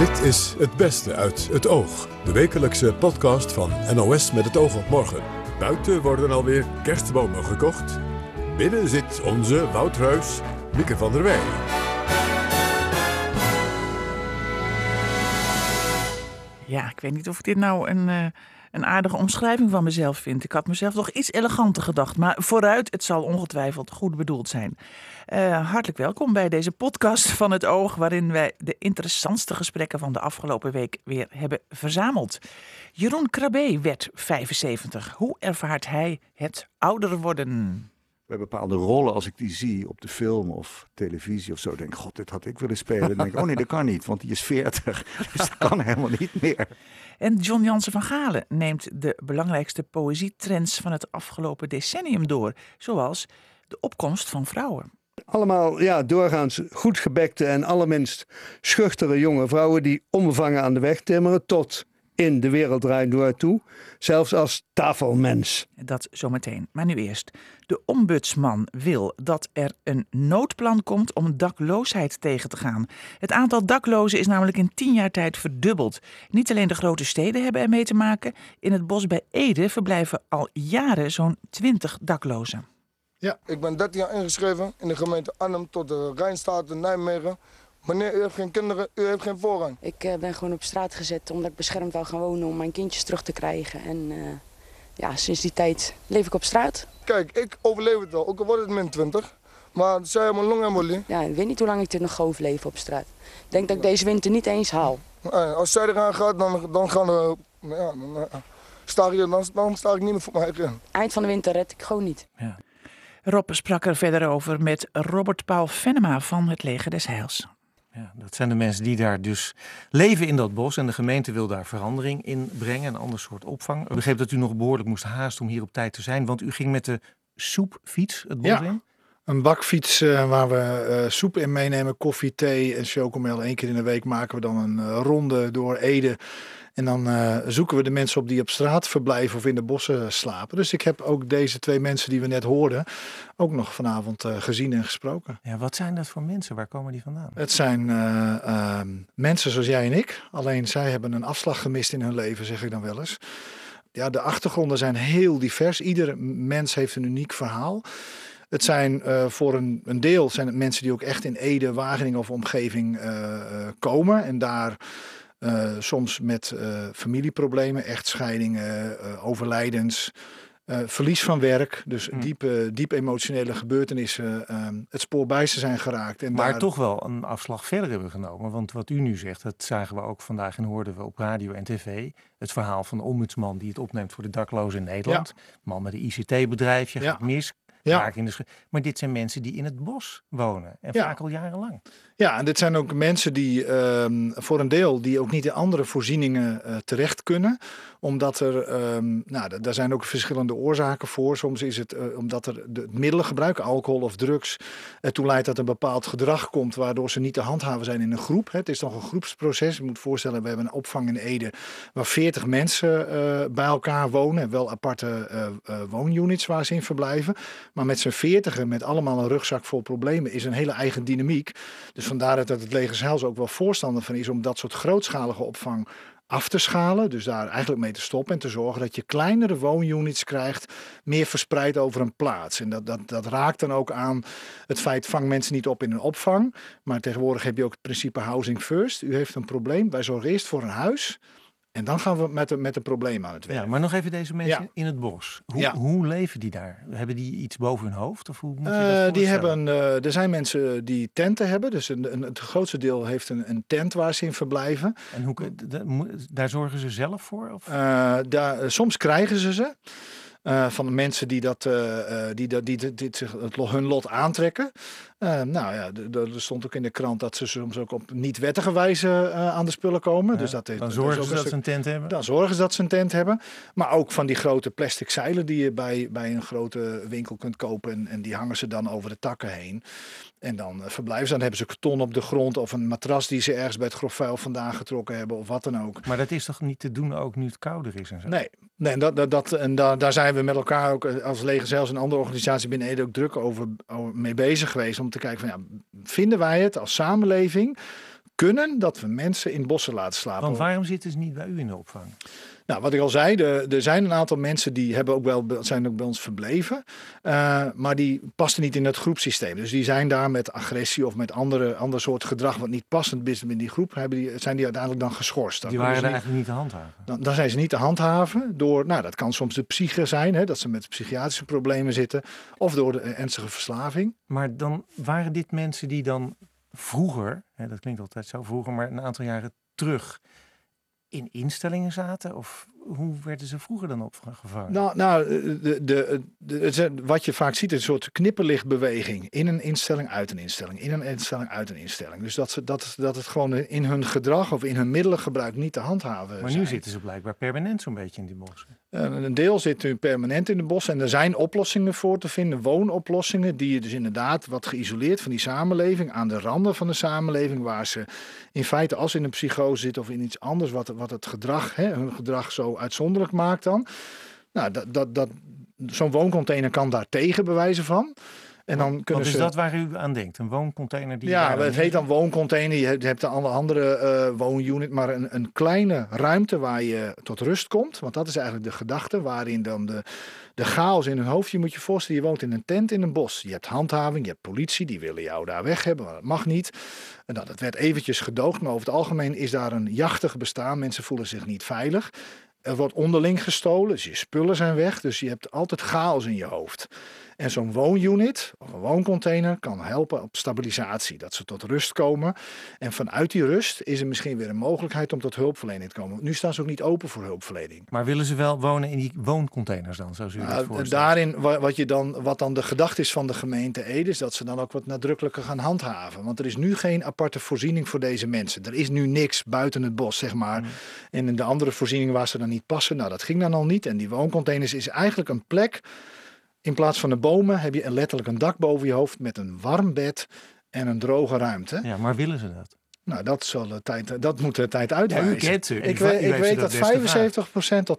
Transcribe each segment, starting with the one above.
Dit is Het Beste uit het Oog. De wekelijkse podcast van NOS met het oog op morgen. Buiten worden alweer kerstbomen gekocht. Binnen zit onze Woutruis, Mieke van der Wij. Ja, ik weet niet of dit nou een, uh, een aardige omschrijving van mezelf vind. Ik had mezelf toch iets eleganter gedacht. Maar vooruit, het zal ongetwijfeld goed bedoeld zijn. Uh, hartelijk welkom bij deze podcast van het Oog, waarin wij de interessantste gesprekken van de afgelopen week weer hebben verzameld. Jeroen Krabbe werd 75. Hoe ervaart hij het ouder worden? Bij bepaalde rollen, als ik die zie op de film of televisie of zo, denk ik, god, dit had ik willen spelen. Dan denk ik, oh nee, dat kan niet, want die is 40. Dus dat kan helemaal niet meer. En John Jansen van Galen neemt de belangrijkste poëzietrends van het afgelopen decennium door, zoals de opkomst van vrouwen. Allemaal ja, doorgaans goed gebekte en allerminst schuchtere jonge vrouwen die onbevangen aan de weg timmeren tot in de wereld draait door toe, zelfs als tafelmens. Dat zometeen. Maar nu eerst. De ombudsman wil dat er een noodplan komt om dakloosheid tegen te gaan. Het aantal daklozen is namelijk in tien jaar tijd verdubbeld. Niet alleen de grote steden hebben ermee te maken. In het bos bij Ede verblijven al jaren zo'n twintig daklozen. Ja, ik ben 13 jaar ingeschreven in de gemeente Arnhem tot de Rijnstaten Nijmegen. Meneer, u heeft geen kinderen, u heeft geen voorrang. Ik uh, ben gewoon op straat gezet omdat ik beschermd wou gaan wonen om mijn kindjes terug te krijgen. En uh, ja, sinds die tijd leef ik op straat. Kijk, ik overleef het wel, ook al wordt het min 20. Maar zij hebben een longembolie. Ja, ik weet niet hoe lang ik dit nog ga overleven op straat. Ik denk dat ik deze winter niet eens haal. als zij eraan gaat, dan, dan gaan we... Ja, dan, uh, sta ik, dan, dan sta ik niet meer voor mij in. Eind van de winter red ik gewoon niet. Ja. Rob sprak er verder over met Robert Paul Venema van het Leger des Heils. Ja, dat zijn de mensen die daar dus leven in dat bos. En de gemeente wil daar verandering in brengen, een ander soort opvang. Ik begreep dat u nog behoorlijk moest haasten om hier op tijd te zijn. Want u ging met de soepfiets het bos ja. in? Een bakfiets uh, waar we uh, soep in meenemen, koffie, thee en chocomel. Eén keer in de week maken we dan een uh, ronde door Ede. En dan uh, zoeken we de mensen op die op straat verblijven of in de bossen slapen. Dus ik heb ook deze twee mensen die we net hoorden ook nog vanavond uh, gezien en gesproken. Ja, wat zijn dat voor mensen? Waar komen die vandaan? Het zijn uh, mensen zoals jij en ik. Alleen zij hebben een afslag gemist in hun leven, zeg ik dan wel eens. Ja, de achtergronden zijn heel divers. Ieder mens heeft een uniek verhaal. Het zijn uh, voor een, een, deel zijn het mensen die ook echt in Ede, Wageningen of omgeving uh, komen. En daar uh, soms met familieproblemen, echtscheidingen, overlijdens. Uh, verlies van werk, dus mm. diepe, diep emotionele gebeurtenissen, uh, het spoor bij ze zijn geraakt. En maar daar... toch wel een afslag verder hebben genomen. Want wat u nu zegt, dat zagen we ook vandaag en hoorden we op radio en tv. Het verhaal van de ombudsman die het opneemt voor de daklozen in Nederland. Ja. Man met een ICT-bedrijfje, ja. gaat mis. Ja. In de maar dit zijn mensen die in het bos wonen en ja. vaak al jarenlang. Ja, en dit zijn ook mensen die um, voor een deel die ook niet in andere voorzieningen uh, terecht kunnen. Omdat er, um, nou, daar zijn ook verschillende oorzaken voor. Soms is het uh, omdat er de middelengebruik, alcohol of drugs, ertoe leidt dat een bepaald gedrag komt waardoor ze niet te handhaven zijn in een groep. Het is nog een groepsproces. Je moet voorstellen, we hebben een opvang in Ede waar 40 mensen uh, bij elkaar wonen. Wel aparte woonunits waar ze in verblijven. Maar met z'n veertigen, met allemaal een rugzak vol problemen, is een hele eigen dynamiek. Dus vandaar dat het leger zelfs ook wel voorstander van is om dat soort grootschalige opvang af te schalen. Dus daar eigenlijk mee te stoppen en te zorgen dat je kleinere woonunits krijgt, meer verspreid over een plaats. En dat, dat, dat raakt dan ook aan het feit, vang mensen niet op in een opvang. Maar tegenwoordig heb je ook het principe housing first. U heeft een probleem, wij zorgen eerst voor een huis. En dan gaan we met, met een probleem aan het werk. Ja, maar nog even deze mensen ja. in het bos. Hoe, ja. hoe, leven die daar? Hebben die iets boven hun hoofd? Of hoe moet je dat uh, die hebben, uh, er zijn mensen die tenten hebben. Dus een, een, het grootste deel heeft een, een tent waar ze in verblijven. En hoe, daar zorgen ze zelf voor? Of? Uh, daar, soms krijgen ze ze. Uh, van de mensen die, dat, uh, die, die, die, die, het, hun lot aantrekken. Uh, nou ja, er stond ook in de krant dat ze soms ook op niet-wettige wijze aan de spullen komen. Ja, dus dat, dan zorgen ze dat ze een tent hebben? Dan zorgen ze dat ze een tent hebben. Maar ook van die grote plastic zeilen die je bij, bij een grote winkel kunt kopen. En, en die hangen ze dan over de takken heen. En dan verblijven ze. Dan hebben ze karton op de grond of een matras die ze ergens bij het grof vuil vandaan getrokken hebben of wat dan ook. Maar dat is toch niet te doen ook nu het kouder is en zo? Nee, nee dat, dat, dat, en daar, daar zijn we met elkaar ook als leger zelfs een andere organisatie binnen Ede ook druk over, over mee bezig geweest. Om te kijken van ja, vinden wij het als samenleving kunnen dat we mensen in bossen laten slapen. Want waarom zitten ze niet bij u in de opvang? Nou, wat ik al zei, er, er zijn een aantal mensen die hebben ook wel, zijn ook bij ons verbleven. Uh, maar die pasten niet in het groepsysteem. Dus die zijn daar met agressie of met andere, ander soort gedrag wat niet passend is in die groep, hebben die, zijn die uiteindelijk dan geschorst. die waren er eigenlijk niet te handhaven? Dan, dan, zijn ze niet te handhaven door, nou dat kan soms de psyche zijn, hè, dat ze met psychiatrische problemen zitten. Of door de ernstige verslaving. Maar dan waren dit mensen die dan vroeger, hè, dat klinkt altijd zo vroeger, maar een aantal jaren terug in instellingen zaten? Of hoe werden ze vroeger dan opgevangen? Nou, nou de, de, de, wat je vaak ziet is een soort knipperlichtbeweging. In een instelling, uit een instelling. In een instelling, uit een instelling. Dus dat, ze, dat, dat het gewoon in hun gedrag of in hun middelengebruik niet te handhaven Maar nu zitten ze blijkbaar permanent zo'n beetje in die bossen. Een deel zit nu permanent in de bos en er zijn oplossingen voor te vinden, woonoplossingen, die je dus inderdaad wat geïsoleerd van die samenleving, aan de randen van de samenleving, waar ze in feite als in een psychose zitten of in iets anders, wat, wat het gedrag, hè, hun gedrag zo uitzonderlijk maakt dan. Nou, dat, dat, dat, zo'n wooncontainer kan daar tegen bewijzen van. En dan kunnen Wat is dat waar u aan denkt? Een wooncontainer? Die ja, het heet dan wooncontainer. Je hebt, een andere uh, woonunit, maar een, een kleine ruimte waar je tot rust komt. Want dat is eigenlijk de gedachte waarin dan de, de chaos in hun hoofd. Je moet je voorstellen, je woont in een tent in een bos. Je hebt handhaving, je hebt politie, die willen jou daar weg hebben, maar dat mag niet. En nou, dat werd eventjes gedoogd, maar over het algemeen is daar een jachtig bestaan. Mensen voelen zich niet veilig. Er wordt onderling gestolen, dus je spullen zijn weg. Dus je hebt altijd chaos in je hoofd. En zo'n woonunit of een wooncontainer kan helpen op stabilisatie, dat ze tot rust komen. En vanuit die rust is er misschien weer een mogelijkheid om tot hulpverlening te komen. Nu staan ze ook niet open voor hulpverlening. Maar willen ze wel wonen in die wooncontainers dan, zoals u nou, dat voorstelt? Daarin, wat, je dan, wat dan de gedachte is van de gemeente Ede, is dat ze dan ook wat nadrukkelijker gaan handhaven. Want er is nu geen aparte voorziening voor deze mensen. Er is nu niks buiten het bos, zeg maar. Mm. En in de andere voorzieningen waar ze dan niet passen, nou dat ging dan al niet. En die wooncontainers is eigenlijk een plek in plaats van de bomen heb je letterlijk een dak boven je hoofd met een warm bed en een droge ruimte. Ja, maar willen ze dat? Nou, dat, zal de tijd, dat moet de tijd uitwijzen. Ja, u kent Ik, weet, ik weet dat 75% tot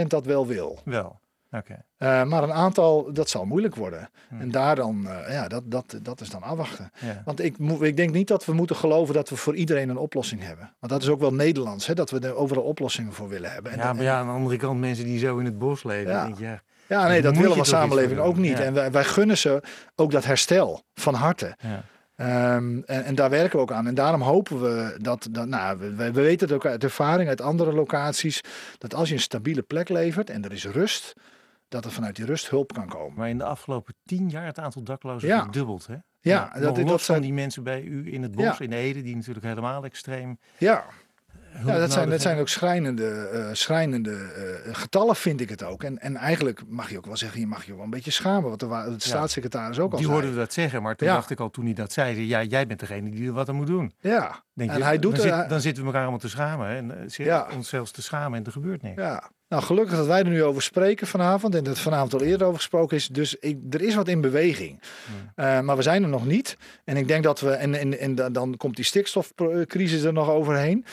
80% dat wel wil. Wel, oké. Uh, maar een aantal, dat zal moeilijk worden. Hmm. En daar dan, uh, ja, dat, dat, dat is dan afwachten. Ja. Want ik, ik denk niet dat we moeten geloven dat we voor iedereen een oplossing hebben. Want dat is ook wel Nederlands, hè, dat we er overal oplossingen voor willen hebben. En ja, maar ja, aan de andere kant mensen die zo in het bos leven. Ja. Denk, ja. Ja, nee, dat willen we samenleving ook niet. En wij, wij, gunnen ze ook dat herstel van harte. Ja. Um, en, en, daar werken we ook aan. En daarom hopen we dat, dat nou, we, we, weten het ook uit ervaring uit andere locaties, dat als je een stabiele plek levert en er is rust, dat er vanuit die rust hulp kan komen. Maar in de afgelopen tien jaar het aantal daklozen ja. verdubbeld, hè? Ja, dat, dat zijn die mensen bij u in het bos, in Ede, die natuurlijk helemaal extreem ja. Ja, dat zijn, dat zijn ook schrijnende, uh, schrijnende uh, getallen, vind ik het ook. En, en eigenlijk mag je ook wel zeggen, je mag je wel een beetje schamen. Wat de, de staatssecretaris ook al Die zei. hoorden dat zeggen, maar toen dacht ik al toen hij dat zei, ja, jij bent degene die er wat aan moet doen. Ja, Denk en je, hij doet dan, zit, dan zitten we elkaar allemaal te schamen. En uh, ja. ons zelfs te schamen en er gebeurt niks. Ja. Nou, gelukkig dat wij er nu over spreken vanavond. En dat vanavond al eerder over gesproken is. Dus ik, er is wat in beweging. Maar we zijn er nog niet. En ik denk dat we. En, en, en dan komt die stikstofcrisis er nog overheen.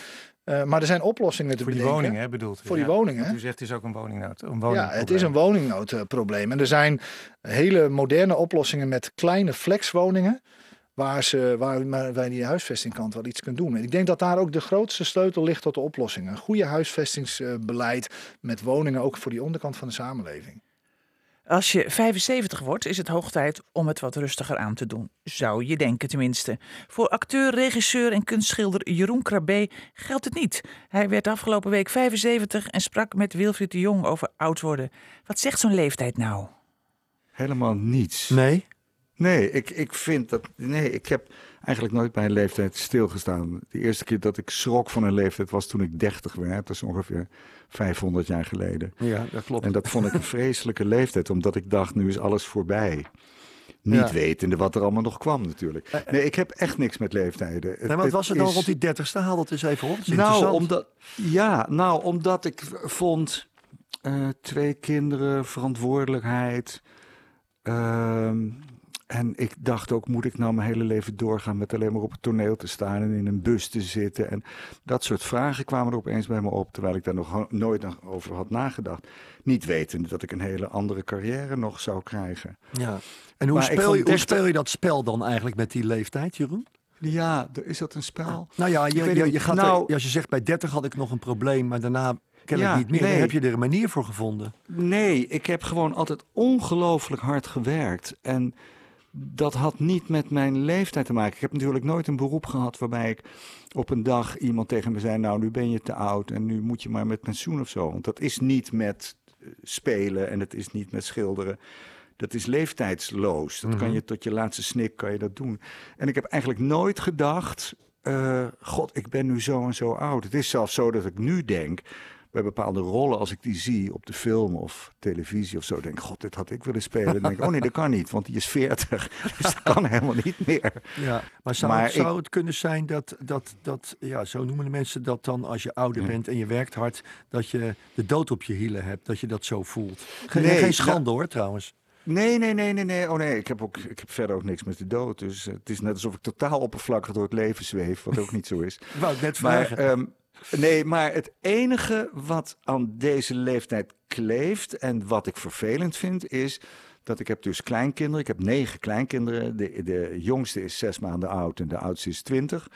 Uh, maar er zijn oplossingen te Voor die woningen, hè, bedoelt u? Voor die woningen. U zegt het is ook een woningnood. Een ja, het is een woningnoodprobleem. En er zijn hele moderne oplossingen met kleine flexwoningen. Waar, ze, waar wij die huisvestingkant wel iets kunnen doen. En ik denk dat daar ook de grootste sleutel ligt tot de oplossing. Een goede huisvestingsbeleid met woningen ook voor die onderkant van de samenleving. Als je 75 wordt, is het hoog tijd om het wat rustiger aan te doen. Zou je denken tenminste. Voor acteur, regisseur en kunstschilder Jeroen Krabbe geldt het niet. Hij werd afgelopen week 75 en sprak met Wilfried de Jong over oud worden. Wat zegt zo'n leeftijd nou? Helemaal niets. Nee? Nee, ik, ik vind dat. Nee, ik heb eigenlijk nooit bij een leeftijd stilgestaan. De eerste keer dat ik schrok van een leeftijd was toen ik 30 werd. Dat is ongeveer 500 jaar geleden. Ja, dat klopt. En dat vond ik een vreselijke leeftijd, omdat ik dacht: nu is alles voorbij. Niet wetende wat er allemaal nog kwam natuurlijk. Eh, eh. Nee, ik heb echt niks met leeftijden. Nee, maar wat was er dan rond die dertigste? Haal dat eens even op. Nou, omdat, ja, nou, omdat ik vond uh, twee kinderen, verantwoordelijkheid. Uh, en ik dacht ook, moet ik nou mijn hele leven doorgaan met alleen maar op het toneel te staan en in een bus te zitten? En dat soort vragen kwamen er opeens bij me op, terwijl ik daar nog nooit over had nagedacht. Niet wetende dat ik een hele andere carrière nog zou krijgen. Ja. En hoe, speel je, hoe speel je dat spel dan eigenlijk met die leeftijd, Jeroen? Ja, is dat een spel? Nou ja, je, je, gaat Nou- er- als je zegt bij 30 had ik nog een probleem, maar daarna ken ik niet meer. Nee. heb je er een manier voor gevonden. Nee, ik heb gewoon altijd ongelooflijk hard gewerkt. En dat had niet met mijn leeftijd te maken. Ik heb natuurlijk nooit een beroep gehad waarbij ik op een dag iemand tegen me zei: Nou, nu ben je te oud en nu moet je maar met pensioen of zo. Want dat is niet met eh, spelen en het is niet met schilderen. Dat is leeftijdsloos. Dat kan je tot je laatste snik kan je dat doen. En ik heb eigenlijk nooit gedacht: eh, God, ik ben nu zo en zo oud. Het is zelfs zo dat ik nu denk bij bepaalde rollen, als ik die zie op de film of televisie of zo, denk ik, god, dit had ik willen spelen. Dan denk ik, oh nee, dat kan niet, want die is 40. Dus dat kan helemaal niet meer. Ja, maar zou, Maar het, zou ik- het kunnen zijn dat, dat, dat, ja, zo noemen de mensen dat dan als je ouder Ja. bent en je werkt hard, dat je de dood op je hielen hebt, dat je dat zo voelt? Geen, Nee, geen schande hoor, trouwens. Nee, nee, nee, nee, nee. Oh nee, ik heb, ook, ik heb verder ook niks met de dood. Dus het is net alsof ik totaal oppervlakkig door het leven zweef, wat ook niet zo is. Wou net Maar, vragen. Nee, maar het enige wat aan deze leeftijd kleeft en wat ik vervelend vind, is dat ik heb dus kleinkinderen. Ik heb negen kleinkinderen. De, de jongste is zes maanden oud en de oudste is twintig.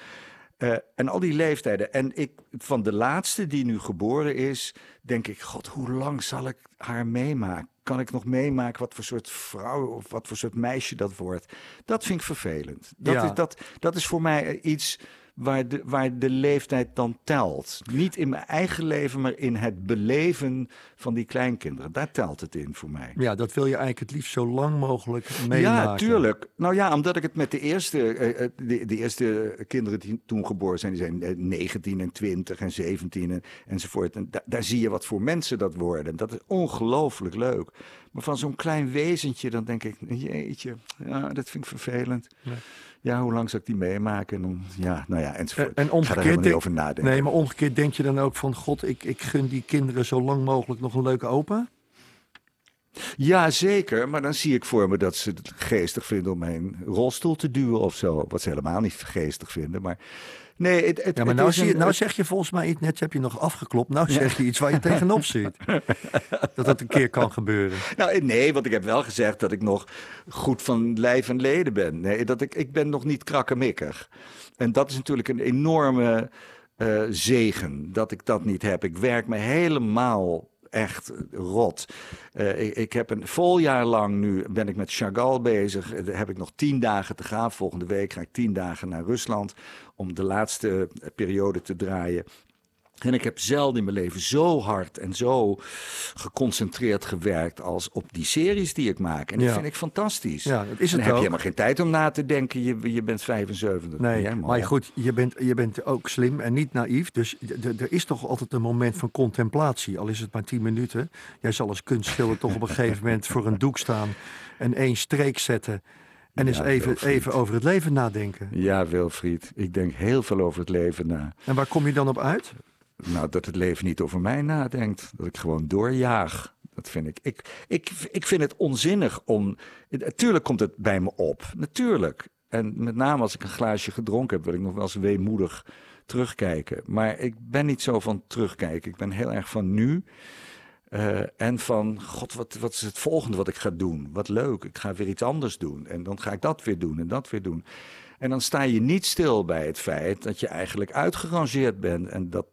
Eh, en al die leeftijden. En ik, van de laatste die nu geboren is, denk ik: God, hoe lang zal ik haar meemaken? Kan ik nog meemaken wat voor soort vrouw of wat voor soort meisje dat wordt? Dat vind ik vervelend. Dat, Ja. is, dat, dat is voor mij iets waar de, waar de leeftijd dan telt. Niet in mijn eigen leven, maar in het beleven van die kleinkinderen. Daar telt het in voor mij. ja, dat wil je eigenlijk het liefst zo lang mogelijk meemaken. Ja, tuurlijk. Nou ja, omdat ik het met de eerste, eh, eh, de, de eerste kinderen die toen geboren zijn, die zijn eh, 19 en 20 en 17 en, enzovoort. En da- daar zie je wat voor mensen dat worden. Dat is ongelooflijk leuk. Maar van zo'n klein wezentje, dan denk ik, jeetje, ja, dat vind ik vervelend. Ja. Ja, hoe lang zal ik die meemaken? En dan, ja, nou ja, enzovoort. En- en ik ga er omgekeerd helemaal niet denk- over nadenken. Nee, maar omgekeerd denk je dan ook van, god, ik, ik gun die kinderen zo lang mogelijk nog een leuke opa? Ja, zeker. Maar dan zie ik voor me dat ze het geestig vinden om mijn rolstoel te duwen of zo. Wat ze helemaal niet geestig vinden. Maar nee, het, het, Ja, maar het nou, je, een- nou zeg je volgens mij, iets- net heb je nog afgeklopt, nou zeg je iets waar je tegenop zit. dat dat een keer kan gebeuren. Nou, eh, nee, want ik heb wel gezegd dat ik nog goed van lijf en leden ben. Nee, dat ik, ik ben nog niet krakkemikkig. En dat is natuurlijk een enorme eh, zegen dat ik dat niet heb. Ik werk me helemaal echt rot. Eh, ik, ik heb een vol jaar lang nu ben ik met Chagall bezig. Eh, Daar heb ik nog tien dagen te gaan. Volgende week ga ik tien dagen naar Rusland om de laatste eh, periode te draaien. En ik heb zelden in mijn leven zo hard en zo geconcentreerd gewerkt als op die series die ik maak. En dat Ja. vind ik fantastisch. Ja, dat is en het dan heb je helemaal geen tijd om na te denken. Je, je bent 75. Nee, maar goed, je bent, je bent ook slim en niet naïef. Dus er is toch altijd een moment van contemplatie. Al is het maar tien minuten. Jij zal als kunstschilder toch op een gegeven moment voor een doek staan en één streek zetten. En eens even, Wilfried. even over het leven nadenken. Ja, Wilfried. Ik denk heel veel over het leven na. En waar kom je dan op uit? Nou, dat het leven niet over mij nadenkt. Dat ik gewoon doorjaag. Dat vind ik. Ik, ik, ik vind het onzinnig om. Natuurlijk komt het bij me op. Natuurlijk. En met name als ik een glaasje gedronken heb, wil ik nog wel eens weemoedig terugkijken. Maar ik ben niet zo van terugkijken. Ik ben heel erg van nu. Eh, en van, god, wat, wat is het volgende wat ik ga doen? Wat leuk, ik ga weer iets anders doen. En dan ga ik dat weer doen en dat weer doen. En dan sta je niet stil bij het feit dat je eigenlijk uitgerangeerd bent. En dat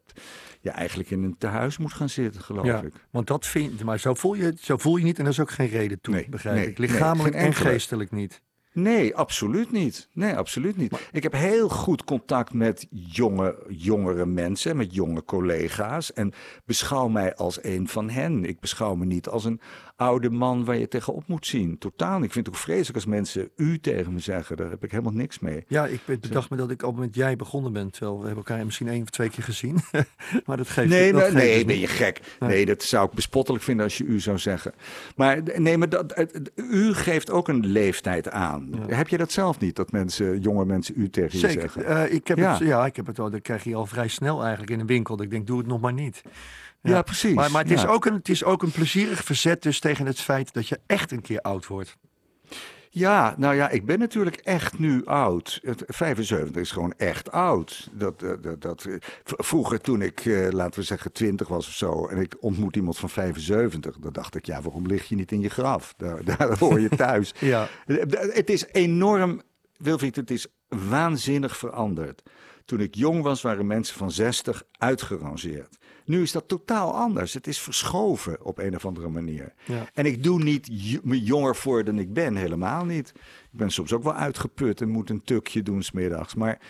je eigenlijk in een tehuis moet gaan zitten, geloof Ja, ik. want dat vind maar zo voel, je, zo voel je niet en er is ook geen reden toe, Nee, begrijp nee, ik. Lichamelijk nee, en geestelijk niet. Nee, absoluut niet. Nee, absoluut niet. Ik heb heel goed contact met jonge, jongere mensen, met jonge collega's. En beschouw mij als een van hen. Ik beschouw me niet als een oude man waar je tegenop moet zien. Totaal. Ik vind het ook vreselijk als mensen u tegen me zeggen. Daar heb ik helemaal niks mee. Ja, ik be- bedacht me dat ik al met jij begonnen ben. Terwijl we hebben elkaar misschien één of twee keer gezien. maar dat geeft Nee, dat nee, geeft nee, dus ben je gek. Nee, dat zou ik bespottelijk vinden als je u zou zeggen. Maar nee, maar dat, het- het- u geeft ook een leeftijd aan. Heb je dat zelf niet, dat mensen, jonge mensen u tegen je zeggen? Eh, ik heb Ja. het, ja, ik heb het al. Dat krijg je al vrij snel eigenlijk in een winkel. Dat ik denk, doe het nog maar niet. Ja, precies. Maar, maar het, is Ja. ook een, het is ook een plezierig verzet dus tegen het feit dat je echt een keer oud wordt. Ja, nou ja, ik ben natuurlijk echt nu oud. Het- 75 is gewoon echt oud. Dat, dat, dat, dat- v- vroeger toen ik, eh, laten we zeggen, 20 was of zo... en ik ontmoet iemand van 75... dan dacht ik, ja, waarom lig je niet in je graf? Daar, daar hoor je thuis. Ja. Het is enorm, Wilfried, het is waanzinnig veranderd. Toen ik jong was, waren mensen van 60 uitgerangeerd. Nu is dat totaal anders. Het is verschoven op een of andere manier. Ja. En ik doe niet me jonger voor dan ik ben, helemaal niet. Ik ben soms ook wel uitgeput en moet een tukje doen smiddags. Maar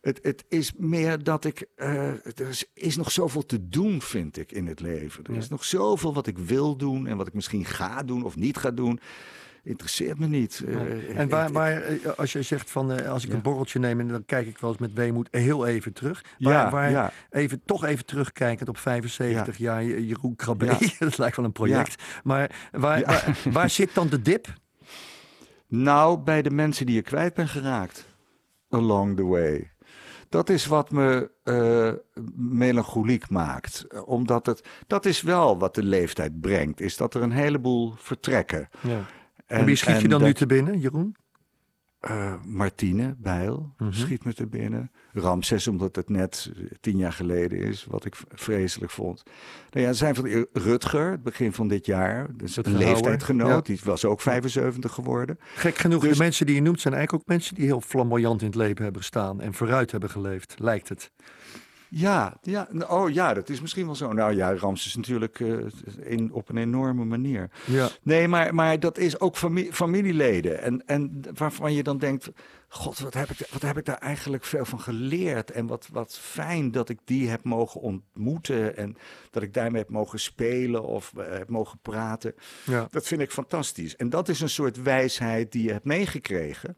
het, het is meer dat ik. Uh, er is, is, nog zoveel te doen, vind ik, in het leven. Er is nog zoveel wat ik wil doen en wat ik misschien ga doen of niet ga doen interesseert me niet. Uh, en waar, waar, als je zegt van uh, als ik ja. een borreltje neem en dan kijk ik wel eens met weemoed heel even terug. Waar, ja, waar ja. even toch even terugkijkend op 75 jaar Jeroen Krabbe. dat lijkt wel een project. Maar waar, waar, waar zit dan de dip? Nou, bij de mensen die je kwijt bent geraakt. Along the way. Dat is wat me uh, melancholiek maakt. Omdat het, dat is wel wat de leeftijd brengt. Is dat er een heleboel vertrekken. Ja. En, wie schiet je dan dat, nu te binnen, Jeroen? Uh, Martine Bijl Mhm. mm -hmm. schiet me te binnen. Ramses, omdat het net tien jaar geleden is, wat ik vreselijk vond. Nou ja, zijn van Rutger, het begin van dit jaar, dus een leeftijdgenoot, ja. die was ook 75 geworden. Gek genoeg, dus, de mensen die je noemt zijn eigenlijk ook mensen die heel flamboyant in het leven hebben gestaan en vooruit hebben geleefd, lijkt het. Ja, ja, oh ja, dat is misschien wel zo. Nou ja, Ramses natuurlijk uh, in, op een enorme manier. Ja. Nee, maar, maar dat is ook familie, familieleden. En, en waarvan je dan denkt, god, wat heb, ik, wat heb ik daar eigenlijk veel van geleerd? En wat, wat fijn dat ik die heb mogen ontmoeten. En dat ik daarmee heb mogen spelen of uh, heb mogen praten. Ja. Dat vind ik fantastisch. En dat is een soort wijsheid die je hebt meegekregen.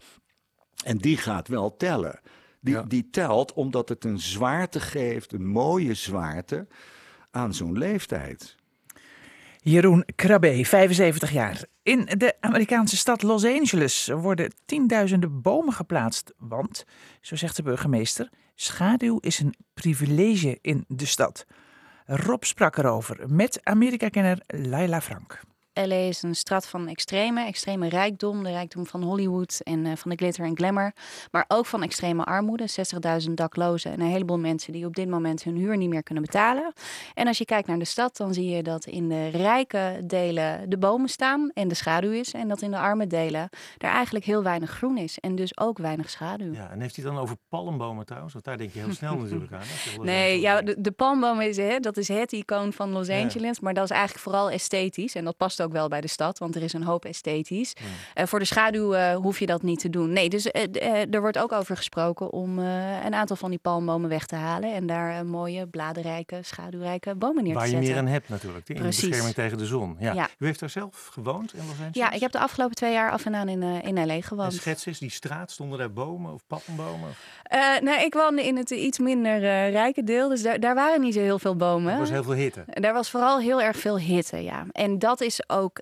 En die gaat wel tellen. Die, Ja. die telt omdat het een zwaarte geeft, een mooie zwaarte, aan zo'n leeftijd. Jeroen Krabbe, 75 jaar. In de Amerikaanse stad Los Angeles worden tienduizenden bomen geplaatst. Want, zo zegt de burgemeester, schaduw is een privilege in de stad. Rob sprak erover met Amerika-kenner Laila Frank. LA is een stad van extreme, extreme rijkdom. De rijkdom van Hollywood en uh, van de glitter en glamour. Maar ook van extreme armoede. 60.000 daklozen en een heleboel mensen die op dit moment hun huur niet meer kunnen betalen. En als je kijkt naar de stad, dan zie je dat in de rijke delen de bomen staan en de schaduw is. En dat in de arme delen er eigenlijk heel weinig groen is. En dus ook weinig schaduw. Ja, en heeft hij dan over palmbomen trouwens? Want daar denk je heel snel natuurlijk aan. Nee, ja, de, de palmboom is, hè, dat is het icoon van Los Angeles. Maar dat is eigenlijk vooral esthetisch. En dat past ook wel bij de stad, want er is een hoop esthetisch. Ja. Uh, voor de schaduw uh, hoef je dat niet te doen. Nee, dus uh, er wordt ook over gesproken om een aantal van die palmbomen weg te halen en daar mooie, bladerrijke, schaduwrijke bomen neer Waar te je zetten. meer aan hebt natuurlijk, in Precies. de bescherming tegen de zon. Ja. Ja. U heeft daar zelf gewoond in Los Angeles? Ja, ik heb de afgelopen twee jaar af en aan in, in LA gewoond. En schets eens, die straat, stonden daar bomen of palmbomen? nou, ik woonde in het iets minder rijke deel, dus daar, daar waren niet zo heel veel bomen. Er was heel veel hitte. Daar was vooral heel erg veel hitte, ja. En dat is ook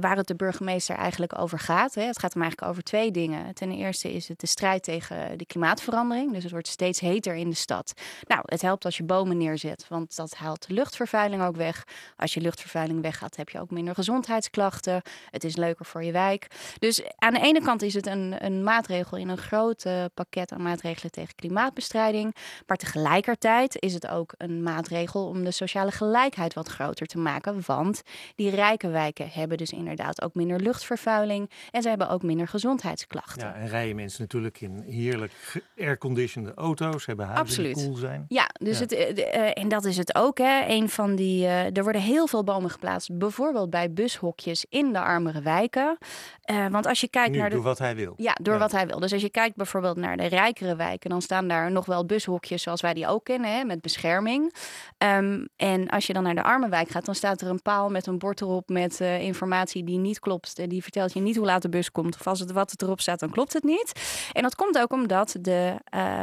waar het de burgemeester eigenlijk over gaat. Hè. Het gaat hem eigenlijk over twee dingen. Ten eerste is het de strijd tegen de klimaatverandering. Dus het wordt steeds heter in de stad. Nou, het helpt als je bomen neerzet, want dat haalt de luchtvervuiling ook weg. Als je luchtvervuiling weggaat, heb je ook minder gezondheidsklachten. Het is leuker voor je wijk. Dus aan de ene kant is het een, een maatregel in een groot pakket aan maatregelen tegen klimaatbestrijding. Maar tegelijkertijd is het ook een maatregel om de sociale gelijkheid wat groter te maken. Want die rijke wijken hebben dus inderdaad ook minder luchtvervuiling en ze hebben ook minder gezondheidsklachten. Ja, en rijden mensen natuurlijk in heerlijk airconditioned auto's, hebben huizen Absoluut. die cool zijn. Ja, dus Ja. Het, uh, uh, en dat is het ook. Hè. Een van die, uh, er worden heel veel bomen geplaatst, bijvoorbeeld bij bushokjes in de armere wijken. Uh, want als je kijkt Nu, naar de. door wat hij wil. Ja, door Ja. wat hij wil. Dus als je kijkt bijvoorbeeld naar de rijkere wijken, dan staan daar nog wel bushokjes zoals wij die ook kennen, hè, met bescherming. Um, en als je dan naar de arme wijk gaat, dan staat er een paal met een bord erop met uh, informatie die niet klopt. Die vertelt je niet hoe laat de bus komt. Of als het wat erop staat, dan klopt het niet. En dat komt ook omdat de,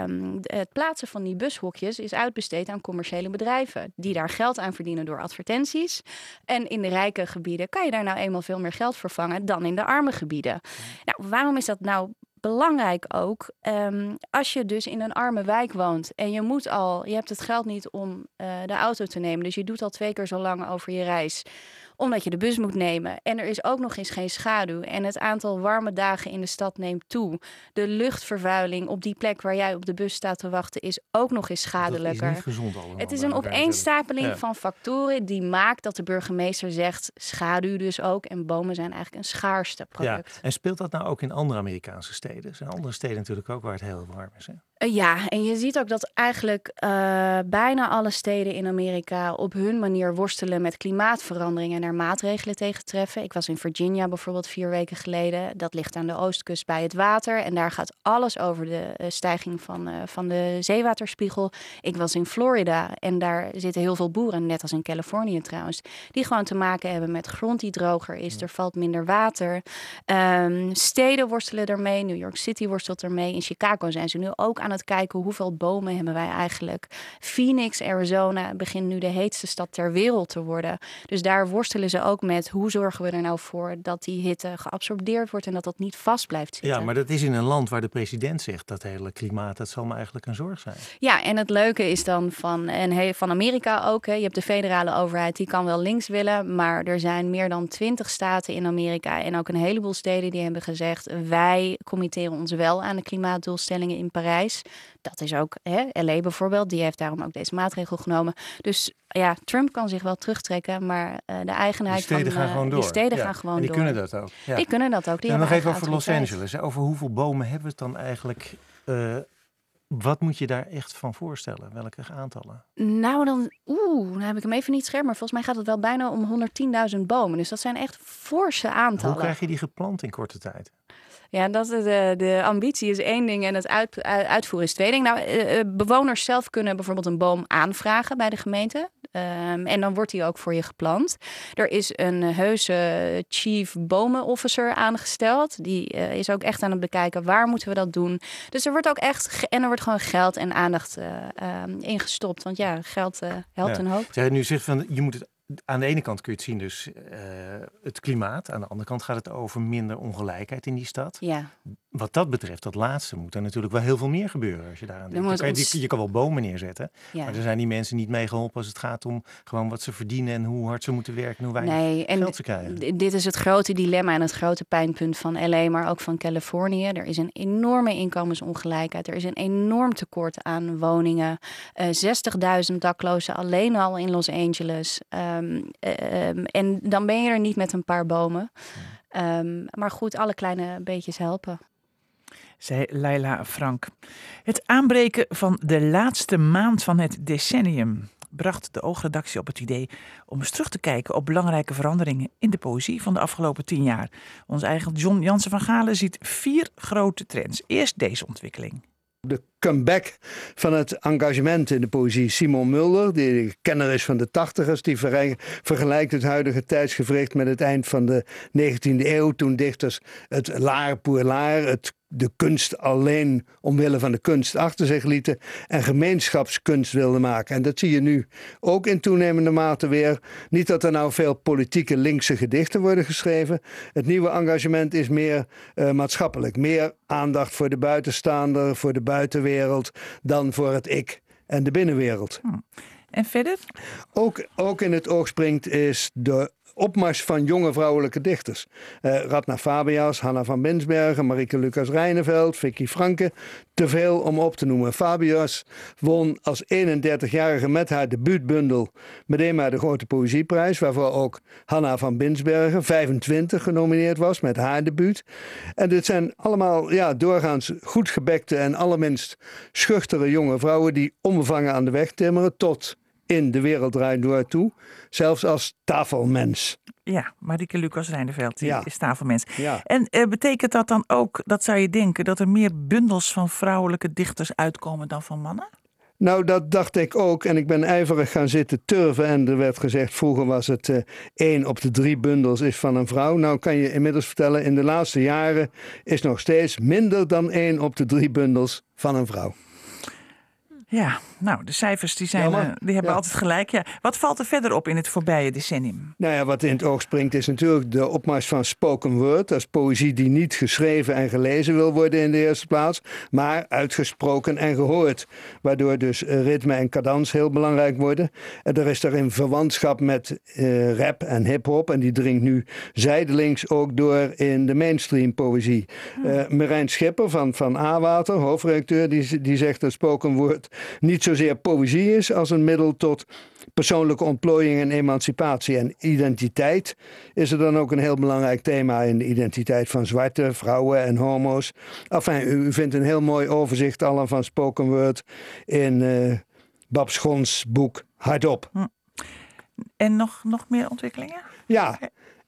um, de, het plaatsen van die bushokjes is uitbesteed aan commerciële bedrijven. Die daar geld aan verdienen door advertenties. En in de rijke gebieden kan je daar nou eenmaal veel meer geld vervangen dan in de arme gebieden. Nou, waarom is dat nou belangrijk ook. Um, als je dus in een arme wijk woont en je moet al, je hebt het geld niet om uh, de auto te nemen, dus je doet al twee keer zo lang over je reis omdat je de bus moet nemen. En er is ook nog eens geen schaduw. En het aantal warme dagen in de stad neemt toe. De luchtvervuiling op die plek waar jij op de bus staat te wachten is ook nog eens schadelijker. Het is niet gezond allemaal. Het is een opeenstapeling van factoren die maakt dat de burgemeester zegt schaduw dus ook. En bomen zijn eigenlijk een schaarste product. Ja. En speelt dat nou ook in andere Amerikaanse steden? Er zijn andere steden natuurlijk ook waar het heel warm is. Hè? Eh, ja, en je ziet ook dat eigenlijk uh, bijna alle steden in Amerika op hun manier worstelen met klimaatverandering en er maatregelen tegen treffen. Ik was in Virginia bijvoorbeeld vier weken geleden. Dat ligt aan de oostkust bij het water. En daar gaat alles over de uh, stijging van, van de zeewaterspiegel. Ik was in Florida en daar zitten heel veel boeren, net als in Californië trouwens, die gewoon te maken hebben met grond die droger is. Er valt minder water. Um, steden worstelen ermee. New York City worstelt ermee. In Chicago zijn ze nu ook aan het kijken hoeveel bomen hebben wij eigenlijk. Phoenix, Arizona begint nu de heetste stad ter wereld te worden. Dus daar worstelen ze ook met hoe zorgen we er nou voor dat die hitte geabsorbeerd wordt en dat dat niet vast blijft zitten. Ja, maar dat is in een land waar de president zegt dat hele klimaat, dat zal me eigenlijk een zorg zijn. Ja, en het leuke is dan van, en van Amerika ook, hè, je hebt de federale overheid, die kan wel links willen, maar er zijn meer dan twintig staten in Amerika en ook een heleboel steden die hebben gezegd, wij committeren ons wel aan de klimaatdoelstellingen in Parijs. Dat is ook hè, LA bijvoorbeeld, die heeft daarom ook deze maatregel genomen. Dus ja, Trump kan zich wel terugtrekken, maar uh, de eigenheid die steden van gaan gewoon door. die steden ja. gaan gewoon en die door. kunnen dat ook. Ja. Die kunnen dat ook. Die en nog even over Los. Angeles. Over hoeveel bomen hebben we het dan eigenlijk? Uh, wat moet je daar echt van voorstellen? Welke aantallen? Nou, dan, oeh, dan heb ik hem even niet scherp, maar volgens mij gaat het wel bijna om 110.000 bomen. Dus dat zijn echt forse aantallen. Hoe krijg je die geplant in korte tijd? Ja, dat de, de ambitie is één ding en het uit, uitvoeren is twee dingen. Nou, uh, bewoners zelf kunnen bijvoorbeeld een boom aanvragen bij de gemeente. Um, en dan wordt die ook voor je geplant. Er is een heuse chief bomenofficer aangesteld. Die uh, is ook echt aan het bekijken waar moeten we dat doen. Dus er wordt ook echt en er wordt gewoon geld en aandacht uh, um, ingestopt. Want ja, geld helpt ja. een hoop. Zij nu zegt van je moet het aan de ene kant kun je het zien, dus uh, het klimaat. Aan de andere kant gaat het over minder ongelijkheid in die stad. Ja. Wat dat betreft, dat laatste, moet er natuurlijk wel heel veel meer gebeuren als je daaraan denkt. Kan je, ons... je, kan wel bomen neerzetten, Ja. maar er zijn die mensen niet mee geholpen als het gaat om gewoon wat ze verdienen en hoe hard ze moeten werken en hoe weinig Nee, en geld ze krijgen. dit is het grote dilemma en het grote pijnpunt van LA, maar ook van Californië. Er is een enorme inkomensongelijkheid. Er is een enorm tekort aan woningen. Eh 60.000 daklozen alleen al in Los Angeles. Ehm, eh, ehm, en dan ben je er niet met een paar bomen. Ehm, maar goed, alle kleine beetjes helpen. zei Leila Frank. Het aanbreken van de laatste maand van het decennium bracht de oogredactie op het idee om eens terug te kijken op belangrijke veranderingen in de poëzie van de afgelopen tien jaar. Onze eigen John Jansen van Galen ziet vier grote trends. Eerst deze ontwikkeling. De comeback van het engagement in de poëzie. Simon Mulder, die kenner is van de tachtigers, die vergelijkt het huidige tijdsgevricht met het eind van de 19e eeuw, toen dichters het laar pour laar, het de kunst alleen omwille van de kunst achter zich lieten en gemeenschapskunst wilden maken. En dat zie je nu ook in toenemende mate weer. Niet dat er nou veel politieke linkse gedichten worden geschreven. Het nieuwe engagement is meer uh, maatschappelijk. Meer aandacht voor de buitenstaander, voor de buitenwereld, dan voor het ik en de binnenwereld. Hmm. En verder? Ook, ook in het oog springt is de opmars van jonge vrouwelijke dichters. Uh, Radna Fabias, Hanna van Binsbergen, Marieke Lucas Rijneveld, Vicky Franke. Te veel om op te noemen. Fabias won als 31-jarige met haar debuutbundel meteen maar de Grote Poëzieprijs, waarvoor ook Hanna van Binsbergen, 25, genomineerd was met haar debuut. En dit zijn allemaal ja, doorgaans goed gebekte en allerminst schuchtere jonge vrouwen die onbevangen aan de weg timmeren tot in de wereld draait door toe. Zelfs als tafelmens. Ja, Marieke Lucas die Ja. is tafelmens. Ja. En eh, betekent dat dan ook, dat zou je denken, dat er meer bundels van vrouwelijke dichters uitkomen dan van mannen? Nou, dat dacht ik ook. En ik ben ijverig gaan zitten turven. En er werd gezegd, vroeger was het eh één op de drie bundels is van een vrouw. Nou kan je inmiddels vertellen, in de laatste jaren is nog steeds minder dan één op de drie bundels van een vrouw. Ja, nou, de cijfers die zijn, Jammer. eh, die hebben Ja. altijd gelijk. Ja. Wat valt er verder op in het voorbije decennium? Nou ja, wat in het oog springt is natuurlijk de opmars van spoken word. Dat is poëzie die niet geschreven en gelezen wil worden in de eerste plaats, maar uitgesproken en gehoord. Waardoor dus eh, ritme en cadans heel belangrijk worden. En er is daarin verwantschap met eh, rap en hip-hop. En die dringt nu zijdelings ook door in de mainstream poëzie. Eh Marijn Schipper van, van A-Water, hoofdredacteur, die, die zegt dat spoken word niet zozeer poëzie is als een middel tot persoonlijke ontplooiing en emancipatie. En identiteit is er dan ook een heel belangrijk thema in de identiteit van zwarte, vrouwen en homo's. Enfin, u, vindt een heel mooi overzicht allen van spoken word in eh Bab Schons boek Hardop. En nog, nog meer ontwikkelingen? Ja,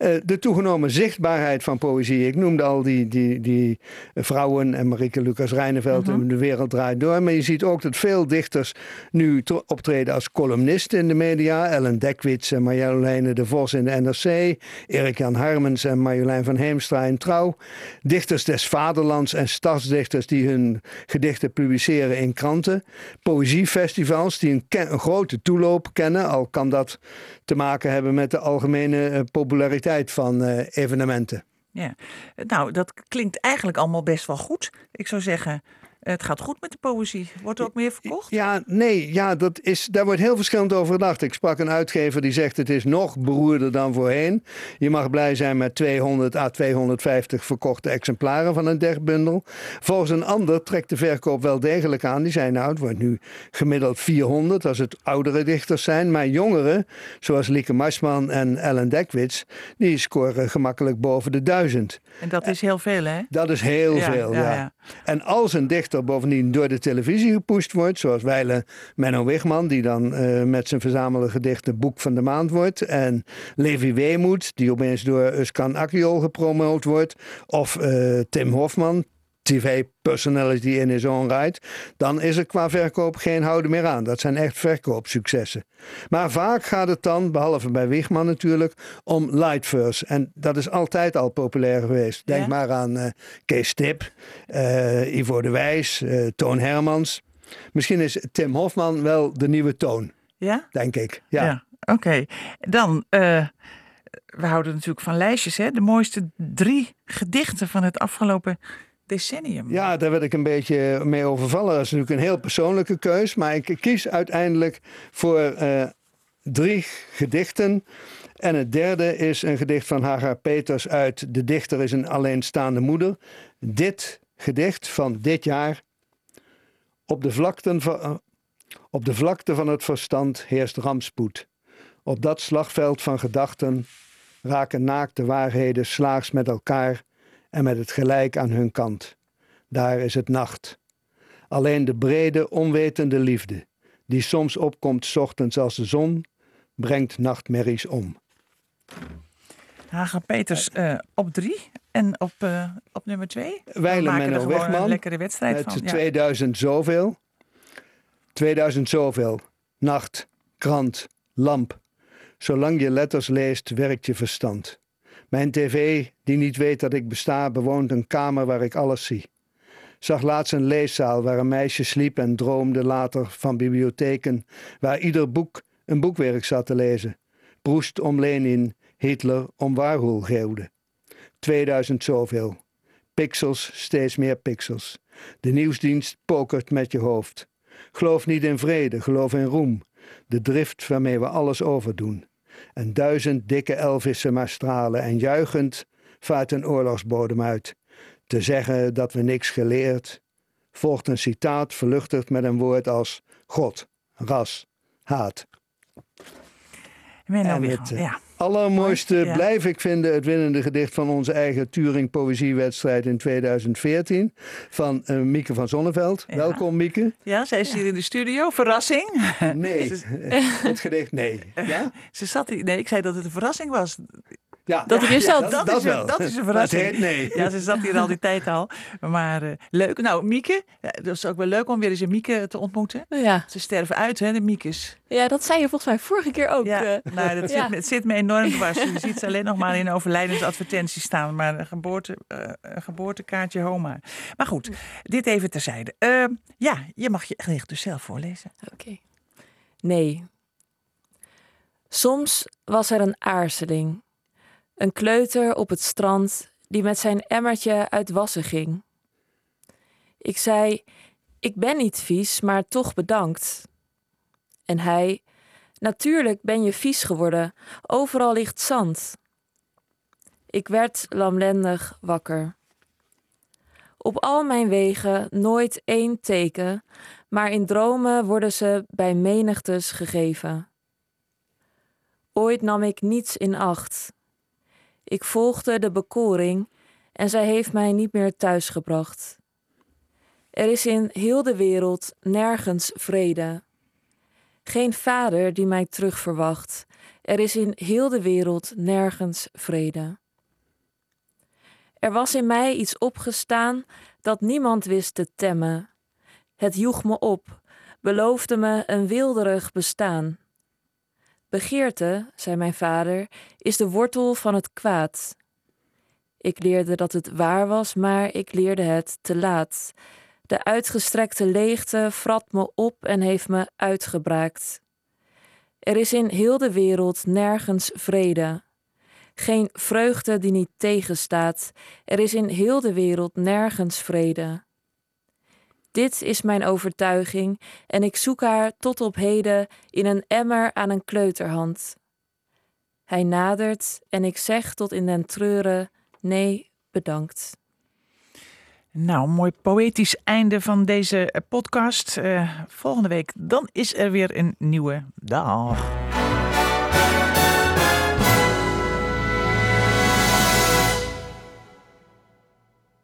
eh, de toegenomen zichtbaarheid van poëzie. Ik noemde al die, die, die vrouwen en Marieke Lucas Rijneveld en De Wereld Draait Door. Maar je ziet ook dat veel dichters nu optreden als columnisten in de media. Ellen Dekwits en Marjoleine de Vos in de NRC. Erik-Jan Harmens en Marjolein van Heemstra in Trouw. Dichters des vaderlands en stadsdichters die hun gedichten publiceren in kranten. Poëziefestivals die een, een grote toeloop kennen. Al kan dat te maken hebben met de algemene eh, populariteit van eh, evenementen. Ja. Nou, dat klinkt eigenlijk allemaal best wel goed. Ik zou zeggen, het gaat goed met de poëzie. Wordt er ook meer verkocht? Ja, nee, ja, dat is, daar wordt heel verschillend over gedacht. Ik sprak een uitgever die zegt het is nog beroerder dan voorheen. Je mag blij zijn met 200 à 250 verkochte exemplaren van een dichtbundel. Volgens een ander trekt de verkoop wel degelijk aan. Die zei nou, het wordt nu gemiddeld 400 als het oudere dichters zijn. Maar jongeren, zoals Lieke Marsman en Ellen Dekwits, die scoren gemakkelijk boven de 1000. En dat is heel veel, hè? Dat is heel Ja, veel, ja, ja, ja. En als een dichter bovendien door de televisie gepusht wordt, zoals wijle Menno Wigman, die dan eh, met zijn verzamelde gedichten Boek van de Maand wordt, en Levi Weemoed, die opeens door Uskan Akjol gepromoot wordt, of eh, Tim Hofman, tv-personality in his own right, dan is er qua verkoop geen houden meer aan. Dat zijn echt verkoopsuccessen. Maar vaak gaat het dan, behalve bij Wigman natuurlijk, om light verse. En dat is altijd al populair geweest. Denk Ja? maar aan eh, Kees Tip, eh, Ivo de Wijs, eh, Toon Hermans. Misschien is Tim Hofman wel de nieuwe Toon, Ja? denk ik. Ja. Oké. Dan, we houden natuurlijk van lijstjes, hè? De mooiste drie gedichten van het afgelopen decennium. Ja, daar werd ik een beetje mee overvallen. Dat is natuurlijk een heel persoonlijke keus. Maar ik kies uiteindelijk voor eh, drie gedichten. En het derde is een gedicht van Hagar Peters uit De Dichter is een alleenstaande moeder. Dit gedicht van dit jaar. Op de vlakten van, eh, op de vlakte van het verstand heerst rampspoed. Op dat slagveld van gedachten raken naakte waarheden slaags met elkaar en met het gelijk aan hun kant. Daar is het nacht. Alleen de brede, onwetende liefde, die soms opkomt 's ochtends als de zon, brengt nachtmerries om. Haga Peters eh, op drie en op, eh, op nummer twee. We Wijlen maken er Menno gewoon een Wegman lekkere wedstrijd met van. Ja. 2000 zoveel. 2000 zoveel. Nacht, krant, lamp. Zolang je letters leest, werkt je verstand. Mijn tv, die niet weet dat ik besta, bewoont een kamer waar ik alles zie. Zag laatst een leeszaal waar een meisje sliep en droomde later van bibliotheken waar ieder boek een boekwerk zat te lezen. Proest om Lenin, Hitler om Warhol geeuwde. 2000 zoveel. Pixels, steeds meer pixels. De nieuwsdienst pokert met je hoofd. Geloof niet in vrede, geloof in roem. De drift waarmee we alles overdoen. En duizend dikke Elvissen maar stralen en juichend vaart een oorlogsbodem uit. Te zeggen dat we niks geleerd. Volgt een citaat verluchtigd met een woord als God, ras, haat. En het, ja. Allermooiste Ja. blijf ik vinden het winnende gedicht van onze eigen Turing Poëziewedstrijd in 2014 van eh, Mieke van Zonneveld. Ja. Welkom Mieke. ja, zij is hier in de studio. Verrassing. Nee, het gedicht nee. Ja? Ze zat. Nee, ik zei dat het een verrassing was. Ja, Dat zelf- dat, dat, dat is wel. een, dat is een Dat verrassing. heet nee. Ja, ze zat hier al die tijd al. Maar eh, leuk. Nou, Mieke, ja, dat is ook wel leuk om weer eens een Mieke te ontmoeten. Ja. Ze sterven uit, hè, de Miekes. ja, dat zei je volgens mij vorige keer ook. Ja, eh. nou, dat Ja. zit, me- het zit me enorm dwars. Je ziet ze alleen nog maar in overlijdensadvertenties staan. Maar een, geboorte, eh, een geboortekaartje Homa. Maar goed, dit even terzijde. Eh, ja, je mag je gedicht dus zelf voorlezen. Oké. Nee. Soms was er een aarzeling. Een kleuter op het strand die met zijn emmertje uit wassen ging. Ik zei: Ik ben niet vies, maar toch bedankt. En hij: Natuurlijk ben je vies geworden, overal ligt zand. Ik werd lamlendig wakker. Op al mijn wegen nooit één teken, maar in dromen worden ze bij menigtes gegeven. Ooit nam ik niets in acht. Ik volgde de bekoring en zij heeft mij niet meer thuisgebracht. Er is in heel de wereld nergens vrede. Geen vader die mij terug verwacht. Er is in heel de wereld nergens vrede. Er was in mij iets opgestaan dat niemand wist te temmen. Het joeg me op, beloofde me een wilderig bestaan. Begeerte, zei mijn vader, is de wortel van het kwaad. Ik leerde dat het waar was, maar ik leerde het te laat. De uitgestrekte leegte frat me op en heeft me uitgebraakt. Er is in heel de wereld nergens vrede. Geen vreugde die niet tegenstaat. Er is in heel de wereld nergens vrede. Dit is mijn overtuiging en ik zoek haar tot op heden in een emmer aan een kleuterhand. Hij nadert en ik zeg tot in den treuren: nee, bedankt. Nou, mooi poëtisch einde van deze podcast. Eh, volgende week dan is er weer een nieuwe dag.